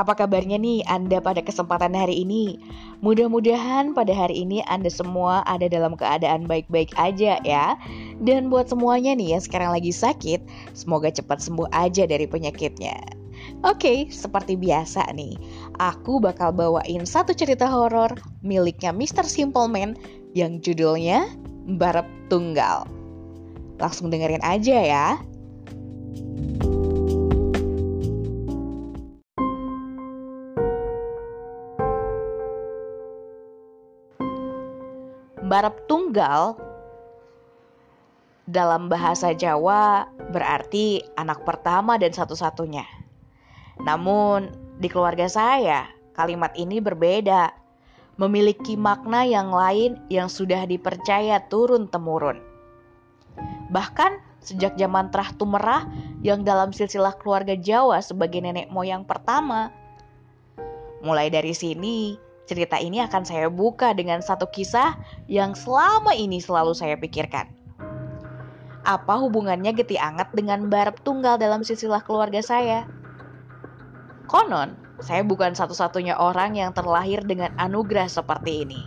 Apa kabarnya nih Anda pada kesempatan hari ini? Mudah-mudahan pada hari ini Anda semua ada dalam keadaan baik-baik aja ya. Dan buat semuanya nih yang sekarang lagi sakit, semoga cepat sembuh aja dari penyakitnya. Oke, seperti biasa nih, aku bakal bawain satu cerita horor miliknya Mr. Simple Man yang judulnya Barep Tunggal. Langsung dengerin aja ya. Barep Tunggal dalam bahasa Jawa berarti anak pertama dan satu-satunya. Namun di keluarga saya kalimat ini berbeda, memiliki makna yang lain yang sudah dipercaya turun-temurun. Bahkan sejak zaman Trah Tumerah yang dalam silsilah keluarga Jawa sebagai nenek moyang pertama. Mulai dari sini, Cerita ini akan saya buka dengan satu kisah yang selama ini selalu saya pikirkan. Apa hubungannya Geti Anget dengan barep tunggal dalam silsilah keluarga saya? Konon, saya bukan satu-satunya orang yang terlahir dengan anugerah seperti ini.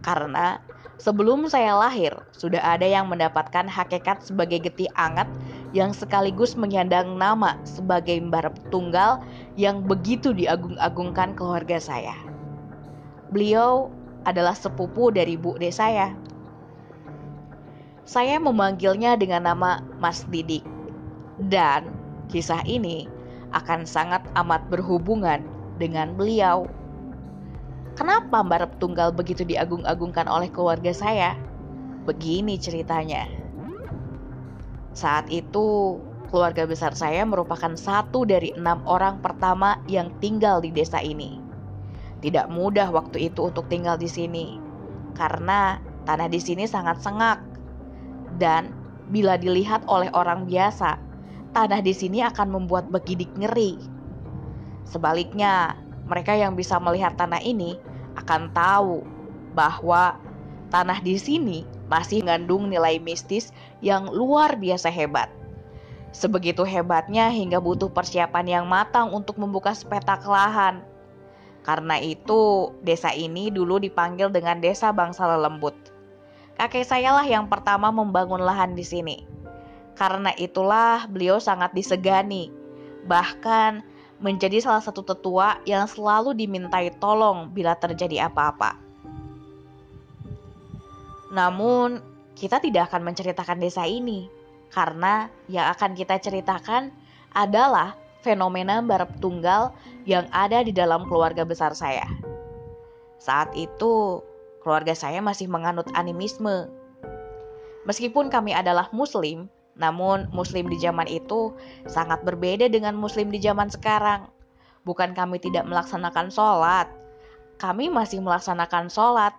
Karena sebelum saya lahir, sudah ada yang mendapatkan hakikat sebagai Geti Anget yang sekaligus menyandang nama sebagai barep tunggal yang begitu diagung-agungkan keluarga saya. Beliau adalah sepupu dari Bu De saya. Saya memanggilnya dengan nama Mas Didik. Dan kisah ini akan sangat amat berhubungan dengan beliau. Kenapa Mbak Tunggal begitu diagung-agungkan oleh keluarga saya? Begini ceritanya. Saat itu, keluarga besar saya merupakan satu dari enam orang pertama yang tinggal di desa ini. Tidak mudah waktu itu untuk tinggal di sini karena tanah di sini sangat sengak. Dan bila dilihat oleh orang biasa, tanah di sini akan membuat begidik ngeri. Sebaliknya, mereka yang bisa melihat tanah ini akan tahu bahwa tanah di sini masih mengandung nilai mistis yang luar biasa hebat. Sebegitu hebatnya hingga butuh persiapan yang matang untuk membuka sepetak lahan karena itu, desa ini dulu dipanggil dengan Desa Bangsa Lelembut. Kakek saya lah yang pertama membangun lahan di sini. Karena itulah beliau sangat disegani, bahkan menjadi salah satu tetua yang selalu dimintai tolong bila terjadi apa-apa. Namun, kita tidak akan menceritakan desa ini, karena yang akan kita ceritakan adalah fenomena barep tunggal yang ada di dalam keluarga besar saya. Saat itu, keluarga saya masih menganut animisme. Meskipun kami adalah muslim, namun muslim di zaman itu sangat berbeda dengan muslim di zaman sekarang. Bukan kami tidak melaksanakan sholat, kami masih melaksanakan sholat,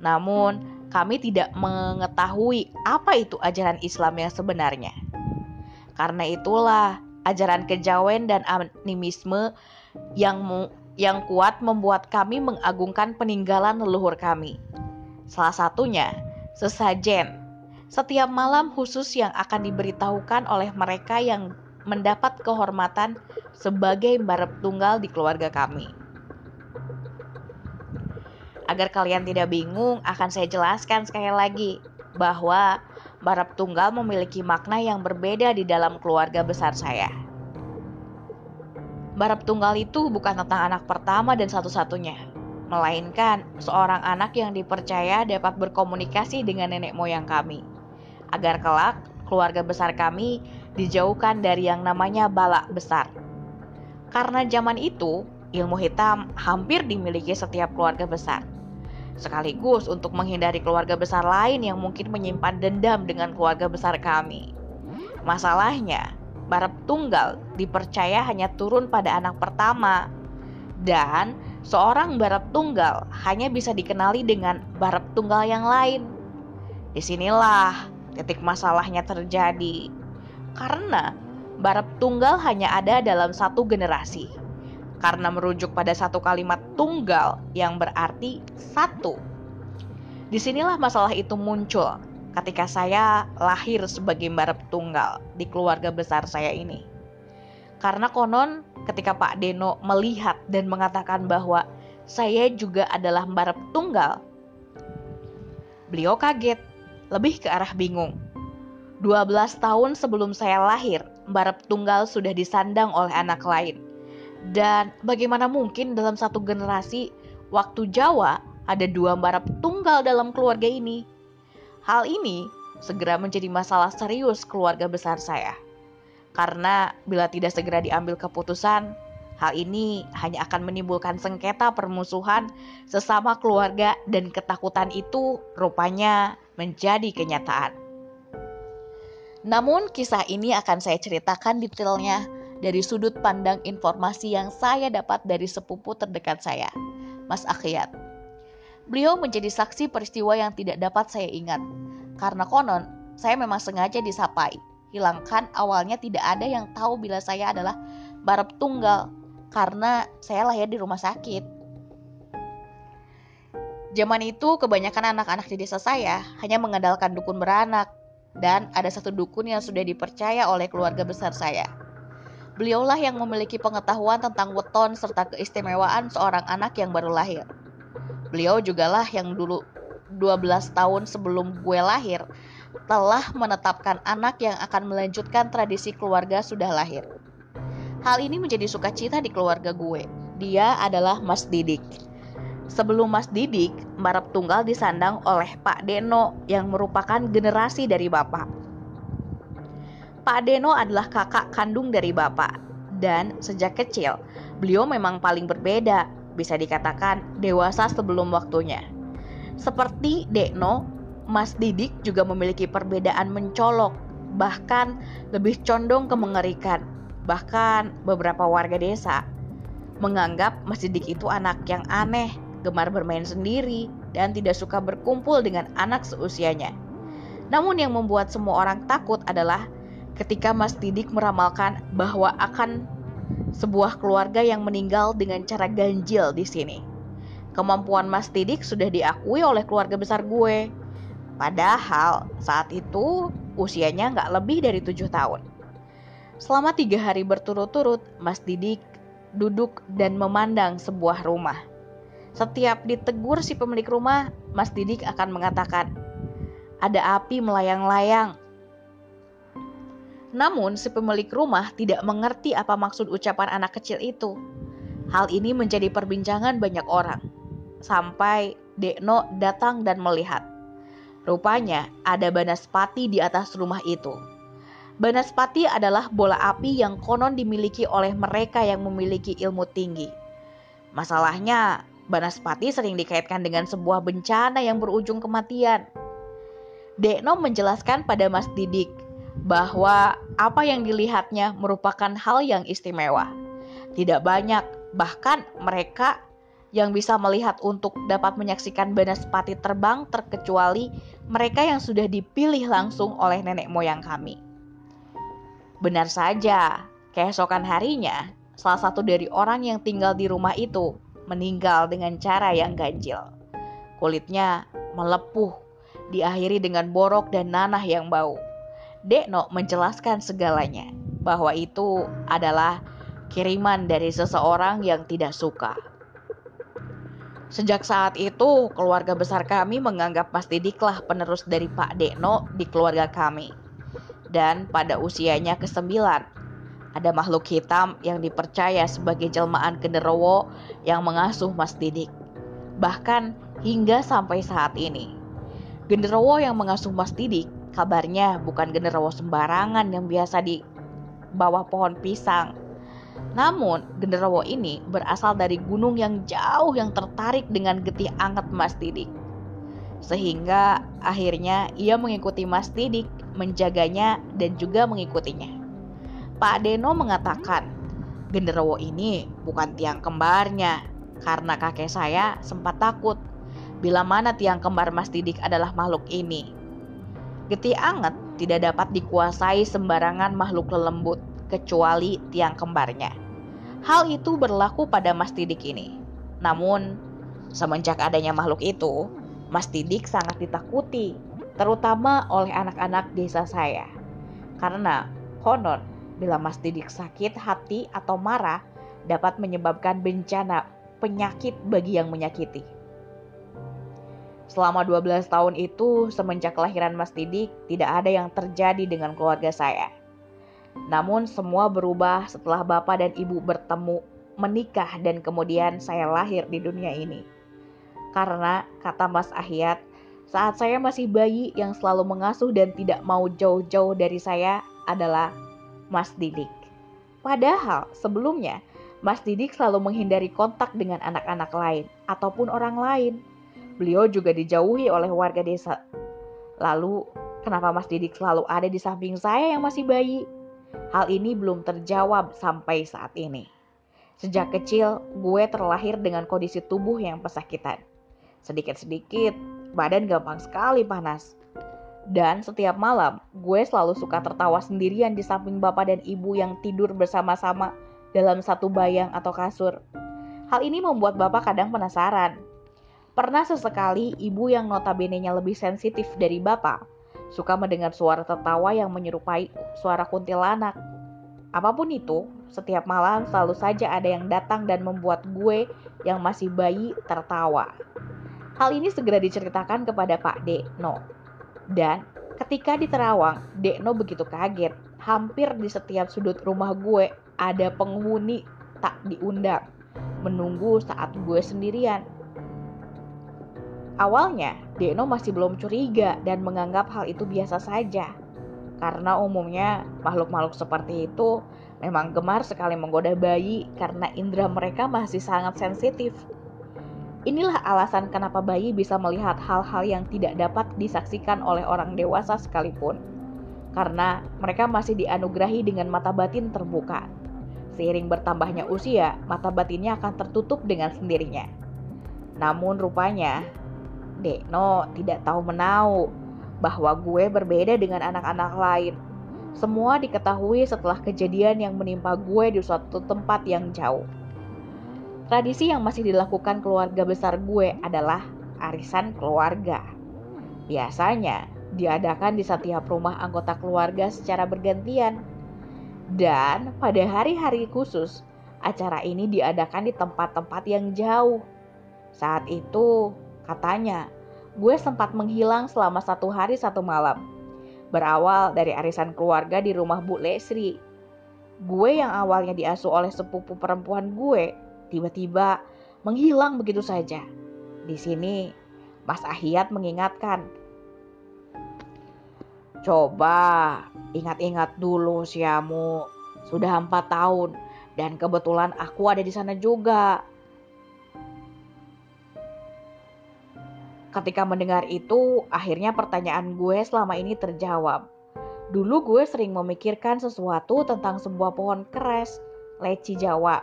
namun kami tidak mengetahui apa itu ajaran Islam yang sebenarnya. Karena itulah ajaran kejawen dan animisme yang yang kuat membuat kami mengagungkan peninggalan leluhur kami. Salah satunya sesajen. Setiap malam khusus yang akan diberitahukan oleh mereka yang mendapat kehormatan sebagai barep tunggal di keluarga kami. Agar kalian tidak bingung, akan saya jelaskan sekali lagi bahwa Barap tunggal memiliki makna yang berbeda di dalam keluarga besar saya. Barap tunggal itu bukan tentang anak pertama dan satu-satunya, melainkan seorang anak yang dipercaya dapat berkomunikasi dengan nenek moyang kami, agar kelak keluarga besar kami dijauhkan dari yang namanya balak besar. Karena zaman itu, ilmu hitam hampir dimiliki setiap keluarga besar sekaligus untuk menghindari keluarga besar lain yang mungkin menyimpan dendam dengan keluarga besar kami. Masalahnya, Barep Tunggal dipercaya hanya turun pada anak pertama, dan seorang Barep Tunggal hanya bisa dikenali dengan Barep Tunggal yang lain. Di sinilah titik masalahnya terjadi, karena Barep Tunggal hanya ada dalam satu generasi karena merujuk pada satu kalimat tunggal yang berarti satu. Di sinilah masalah itu muncul ketika saya lahir sebagai barep tunggal di keluarga besar saya ini. Karena konon ketika Pak Deno melihat dan mengatakan bahwa saya juga adalah Mbarep Tunggal. Beliau kaget, lebih ke arah bingung. 12 tahun sebelum saya lahir, Mbarep Tunggal sudah disandang oleh anak lain. Dan bagaimana mungkin dalam satu generasi waktu Jawa ada dua Mbarep Tunggal dalam keluarga ini? Hal ini segera menjadi masalah serius keluarga besar saya. Karena bila tidak segera diambil keputusan, hal ini hanya akan menimbulkan sengketa permusuhan sesama keluarga dan ketakutan itu rupanya menjadi kenyataan. Namun kisah ini akan saya ceritakan detailnya dari sudut pandang informasi yang saya dapat dari sepupu terdekat saya, Mas Akhiyat. Beliau menjadi saksi peristiwa yang tidak dapat saya ingat, karena konon saya memang sengaja disapai hilangkan awalnya tidak ada yang tahu bila saya adalah barep tunggal karena saya lahir di rumah sakit. Zaman itu kebanyakan anak-anak di desa saya hanya mengandalkan dukun beranak dan ada satu dukun yang sudah dipercaya oleh keluarga besar saya. Beliaulah yang memiliki pengetahuan tentang weton serta keistimewaan seorang anak yang baru lahir. Beliau jugalah yang dulu 12 tahun sebelum gue lahir telah menetapkan anak yang akan melanjutkan tradisi keluarga sudah lahir. Hal ini menjadi sukacita di keluarga gue. Dia adalah Mas Didik. Sebelum Mas Didik, Marap Tunggal disandang oleh Pak Deno yang merupakan generasi dari Bapak. Pak Deno adalah kakak kandung dari Bapak dan sejak kecil beliau memang paling berbeda, bisa dikatakan dewasa sebelum waktunya. Seperti Deno, Mas Didik juga memiliki perbedaan mencolok, bahkan lebih condong ke mengerikan. Bahkan beberapa warga desa menganggap Mas Didik itu anak yang aneh, gemar bermain sendiri, dan tidak suka berkumpul dengan anak seusianya. Namun yang membuat semua orang takut adalah ketika Mas Didik meramalkan bahwa akan sebuah keluarga yang meninggal dengan cara ganjil di sini. Kemampuan Mas Didik sudah diakui oleh keluarga besar gue, Padahal saat itu usianya nggak lebih dari tujuh tahun. Selama tiga hari berturut-turut, Mas Didik duduk dan memandang sebuah rumah. Setiap ditegur si pemilik rumah, Mas Didik akan mengatakan, "Ada api melayang-layang." Namun, si pemilik rumah tidak mengerti apa maksud ucapan anak kecil itu. Hal ini menjadi perbincangan banyak orang, sampai Dekno datang dan melihat. Rupanya ada banaspati di atas rumah itu. Banaspati adalah bola api yang konon dimiliki oleh mereka yang memiliki ilmu tinggi. Masalahnya, banaspati sering dikaitkan dengan sebuah bencana yang berujung kematian. Dekno menjelaskan pada Mas Didik bahwa apa yang dilihatnya merupakan hal yang istimewa. Tidak banyak, bahkan mereka yang bisa melihat untuk dapat menyaksikan banaspati terbang terkecuali mereka yang sudah dipilih langsung oleh nenek moyang kami. Benar saja, keesokan harinya, salah satu dari orang yang tinggal di rumah itu meninggal dengan cara yang ganjil. Kulitnya melepuh, diakhiri dengan borok dan nanah yang bau. Dekno menjelaskan segalanya, bahwa itu adalah kiriman dari seseorang yang tidak suka. Sejak saat itu, keluarga besar kami menganggap Mas Didiklah penerus dari Pak Dekno di keluarga kami. Dan pada usianya ke-9, ada makhluk hitam yang dipercaya sebagai jelmaan genderowo yang mengasuh Mas Didik. Bahkan hingga sampai saat ini. Genderowo yang mengasuh Mas Didik kabarnya bukan genderowo sembarangan yang biasa di bawah pohon pisang namun, genderuwo ini berasal dari gunung yang jauh yang tertarik dengan getih anget Mas Didik. Sehingga akhirnya ia mengikuti Mas Didik, menjaganya dan juga mengikutinya. Pak Deno mengatakan, genderuwo ini bukan tiang kembarnya karena kakek saya sempat takut bila mana tiang kembar Mas Didik adalah makhluk ini. Getih anget tidak dapat dikuasai sembarangan makhluk lelembut kecuali tiang kembarnya. Hal itu berlaku pada Mas Didik ini. Namun, semenjak adanya makhluk itu, Mas Didik sangat ditakuti, terutama oleh anak-anak desa saya. Karena konon bila Mas Didik sakit hati atau marah, dapat menyebabkan bencana penyakit bagi yang menyakiti. Selama 12 tahun itu, semenjak kelahiran Mas Didik, tidak ada yang terjadi dengan keluarga saya. Namun semua berubah setelah bapak dan ibu bertemu, menikah dan kemudian saya lahir di dunia ini. Karena, kata Mas Ahyat, saat saya masih bayi yang selalu mengasuh dan tidak mau jauh-jauh dari saya adalah Mas Didik. Padahal sebelumnya, Mas Didik selalu menghindari kontak dengan anak-anak lain ataupun orang lain Beliau juga dijauhi oleh warga desa. Lalu, kenapa Mas Didik selalu ada di samping saya yang masih bayi? Hal ini belum terjawab sampai saat ini. Sejak kecil, gue terlahir dengan kondisi tubuh yang pesakitan. Sedikit-sedikit, badan gampang sekali panas. Dan setiap malam, gue selalu suka tertawa sendirian di samping bapak dan ibu yang tidur bersama-sama dalam satu bayang atau kasur. Hal ini membuat bapak kadang penasaran, Pernah sesekali ibu yang notabene-nya lebih sensitif dari bapak suka mendengar suara tertawa yang menyerupai suara kuntilanak. Apa pun itu, setiap malam selalu saja ada yang datang dan membuat gue yang masih bayi tertawa. Hal ini segera diceritakan kepada Pak Dekno. Dan ketika di Terawang, Dekno begitu kaget. Hampir di setiap sudut rumah gue ada penghuni tak diundang, menunggu saat gue sendirian. Awalnya, Deno masih belum curiga dan menganggap hal itu biasa saja. Karena umumnya makhluk-makhluk seperti itu memang gemar sekali menggoda bayi karena indera mereka masih sangat sensitif. Inilah alasan kenapa bayi bisa melihat hal-hal yang tidak dapat disaksikan oleh orang dewasa sekalipun. Karena mereka masih dianugerahi dengan mata batin terbuka. Seiring bertambahnya usia, mata batinnya akan tertutup dengan sendirinya. Namun rupanya Dekno tidak tahu menau bahwa gue berbeda dengan anak-anak lain. Semua diketahui setelah kejadian yang menimpa gue di suatu tempat yang jauh. Tradisi yang masih dilakukan keluarga besar gue adalah arisan keluarga. Biasanya diadakan di setiap rumah anggota keluarga secara bergantian. Dan pada hari-hari khusus, acara ini diadakan di tempat-tempat yang jauh. Saat itu, Katanya, gue sempat menghilang selama satu hari satu malam. Berawal dari arisan keluarga di rumah Bu Lesri. Gue yang awalnya diasuh oleh sepupu perempuan gue, tiba-tiba menghilang begitu saja. Di sini, Mas Ahiyat mengingatkan. Coba ingat-ingat dulu siamu. Sudah empat tahun dan kebetulan aku ada di sana juga. Ketika mendengar itu, akhirnya pertanyaan gue selama ini terjawab. Dulu gue sering memikirkan sesuatu tentang sebuah pohon keres, leci Jawa,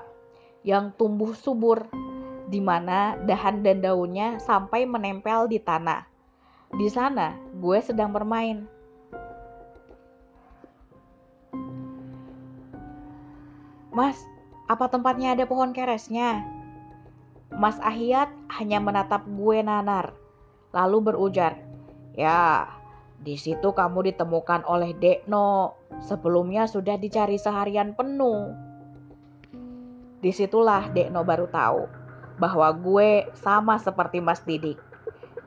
yang tumbuh subur, di mana dahan dan daunnya sampai menempel di tanah. Di sana, gue sedang bermain. Mas, apa tempatnya ada pohon keresnya? Mas Ahiyat hanya menatap gue nanar lalu berujar, "Ya, di situ kamu ditemukan oleh Dekno. Sebelumnya sudah dicari seharian penuh." Di situlah Dekno baru tahu bahwa gue sama seperti Mas Didik.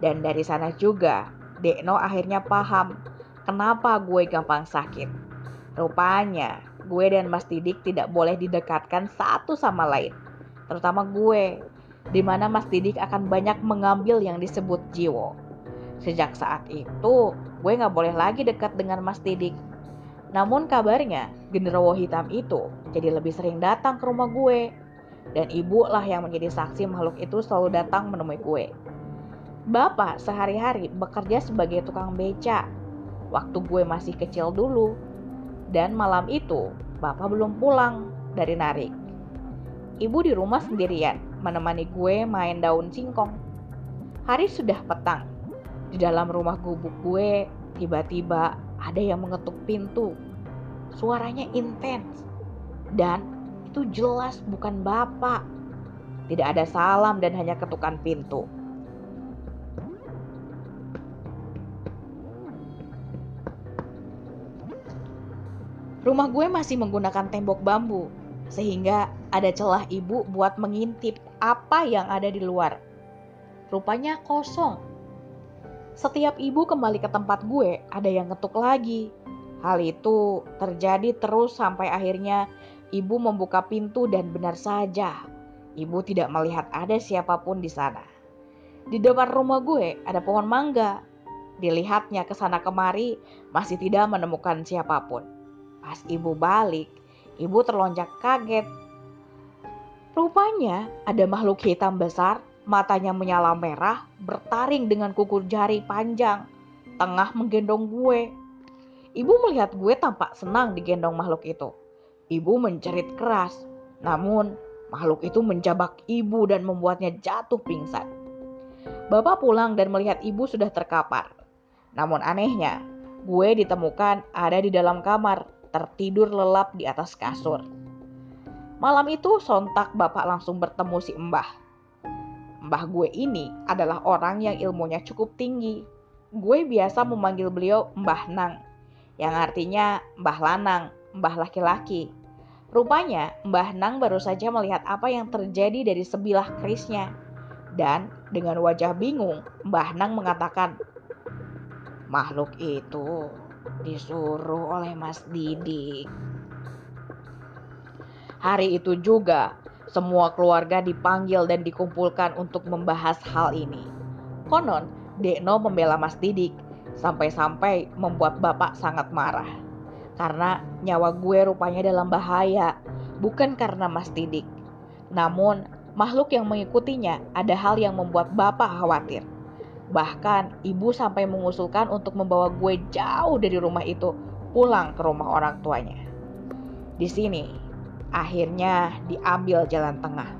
Dan dari sana juga Dekno akhirnya paham kenapa gue gampang sakit. Rupanya gue dan Mas Didik tidak boleh didekatkan satu sama lain. Terutama gue di mana Mas Didik akan banyak mengambil yang disebut jiwo. Sejak saat itu, gue gak boleh lagi dekat dengan Mas Didik. Namun kabarnya, genderuwo hitam itu jadi lebih sering datang ke rumah gue. Dan ibu lah yang menjadi saksi makhluk itu selalu datang menemui gue. Bapak sehari-hari bekerja sebagai tukang beca. Waktu gue masih kecil dulu. Dan malam itu, bapak belum pulang dari narik. Ibu di rumah sendirian menemani gue main daun singkong. Hari sudah petang. Di dalam rumah gubuk gue, tiba-tiba ada yang mengetuk pintu. Suaranya intens. Dan itu jelas bukan bapak. Tidak ada salam dan hanya ketukan pintu. Rumah gue masih menggunakan tembok bambu sehingga ada celah ibu buat mengintip apa yang ada di luar. Rupanya kosong. Setiap ibu kembali ke tempat gue, ada yang ketuk lagi. Hal itu terjadi terus sampai akhirnya ibu membuka pintu dan benar saja, ibu tidak melihat ada siapa pun di sana. Di depan rumah gue ada pohon mangga. Dilihatnya ke sana kemari, masih tidak menemukan siapa pun. Pas ibu balik, ibu terlonjak kaget. Rupanya ada makhluk hitam besar, matanya menyala merah, bertaring dengan kuku jari panjang, tengah menggendong gue. Ibu melihat gue tampak senang digendong makhluk itu. Ibu mencerit keras, namun makhluk itu menjabak ibu dan membuatnya jatuh pingsan. Bapak pulang dan melihat ibu sudah terkapar. Namun anehnya, gue ditemukan ada di dalam kamar, tertidur lelap di atas kasur. Malam itu sontak bapak langsung bertemu si Mbah. Mbah gue ini adalah orang yang ilmunya cukup tinggi. Gue biasa memanggil beliau Mbah Nang, yang artinya Mbah Lanang, Mbah laki-laki. Rupanya Mbah Nang baru saja melihat apa yang terjadi dari sebilah kerisnya. Dan dengan wajah bingung, Mbah Nang mengatakan, Makhluk itu disuruh oleh Mas Didik. Hari itu juga semua keluarga dipanggil dan dikumpulkan untuk membahas hal ini. Konon, Dekno membela Mas Didik sampai-sampai membuat bapak sangat marah. Karena nyawa gue rupanya dalam bahaya, bukan karena Mas Didik. Namun, makhluk yang mengikutinya ada hal yang membuat bapak khawatir. Bahkan ibu sampai mengusulkan untuk membawa gue jauh dari rumah itu pulang ke rumah orang tuanya. Di sini akhirnya diambil jalan tengah.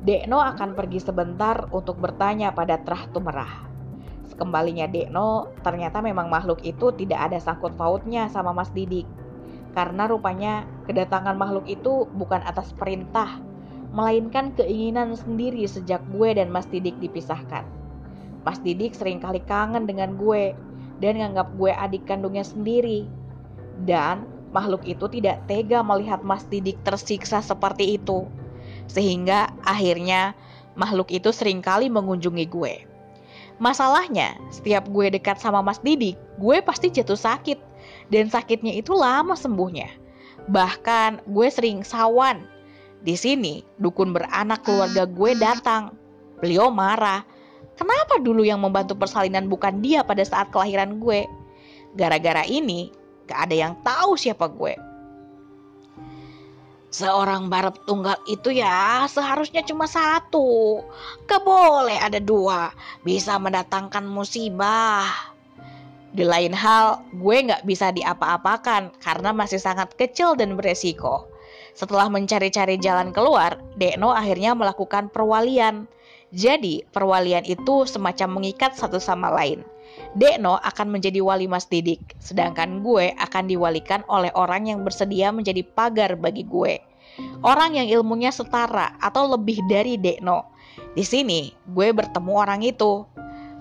Dekno akan pergi sebentar untuk bertanya pada Trah Tumerah. Sekembalinya Dekno, ternyata memang makhluk itu tidak ada sangkut pautnya sama Mas Didik. Karena rupanya kedatangan makhluk itu bukan atas perintah, melainkan keinginan sendiri sejak gue dan Mas Didik dipisahkan. Mas Didik sering kali kangen dengan gue dan nganggap gue adik kandungnya sendiri. Dan makhluk itu tidak tega melihat Mas Didik tersiksa seperti itu. Sehingga akhirnya makhluk itu sering kali mengunjungi gue. Masalahnya, setiap gue dekat sama Mas Didik, gue pasti jatuh sakit. Dan sakitnya itu lama sembuhnya. Bahkan gue sering sawan. Di sini, dukun beranak keluarga gue datang. Beliau marah Kenapa dulu yang membantu persalinan bukan dia pada saat kelahiran gue? Gara-gara ini, gak ada yang tahu siapa gue. Seorang barep tunggal itu ya seharusnya cuma satu. Gak ada dua. Bisa mendatangkan musibah. Di lain hal, gue gak bisa diapa-apakan karena masih sangat kecil dan beresiko. Setelah mencari-cari jalan keluar, Dekno akhirnya melakukan perwalian. Jadi, perwalian itu semacam mengikat satu sama lain. Dekno akan menjadi wali Mas Didik, sedangkan gue akan diwalikan oleh orang yang bersedia menjadi pagar bagi gue. Orang yang ilmunya setara atau lebih dari Dekno. Di sini, gue bertemu orang itu.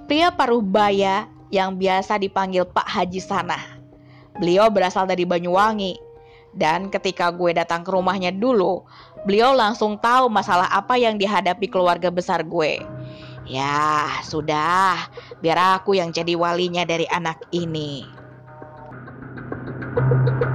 Pria paruh baya yang biasa dipanggil Pak Haji Sanah. Beliau berasal dari Banyuwangi, dan ketika gue datang ke rumahnya dulu, beliau langsung tahu masalah apa yang dihadapi keluarga besar gue. Ya, sudah, biar aku yang jadi walinya dari anak ini. thank you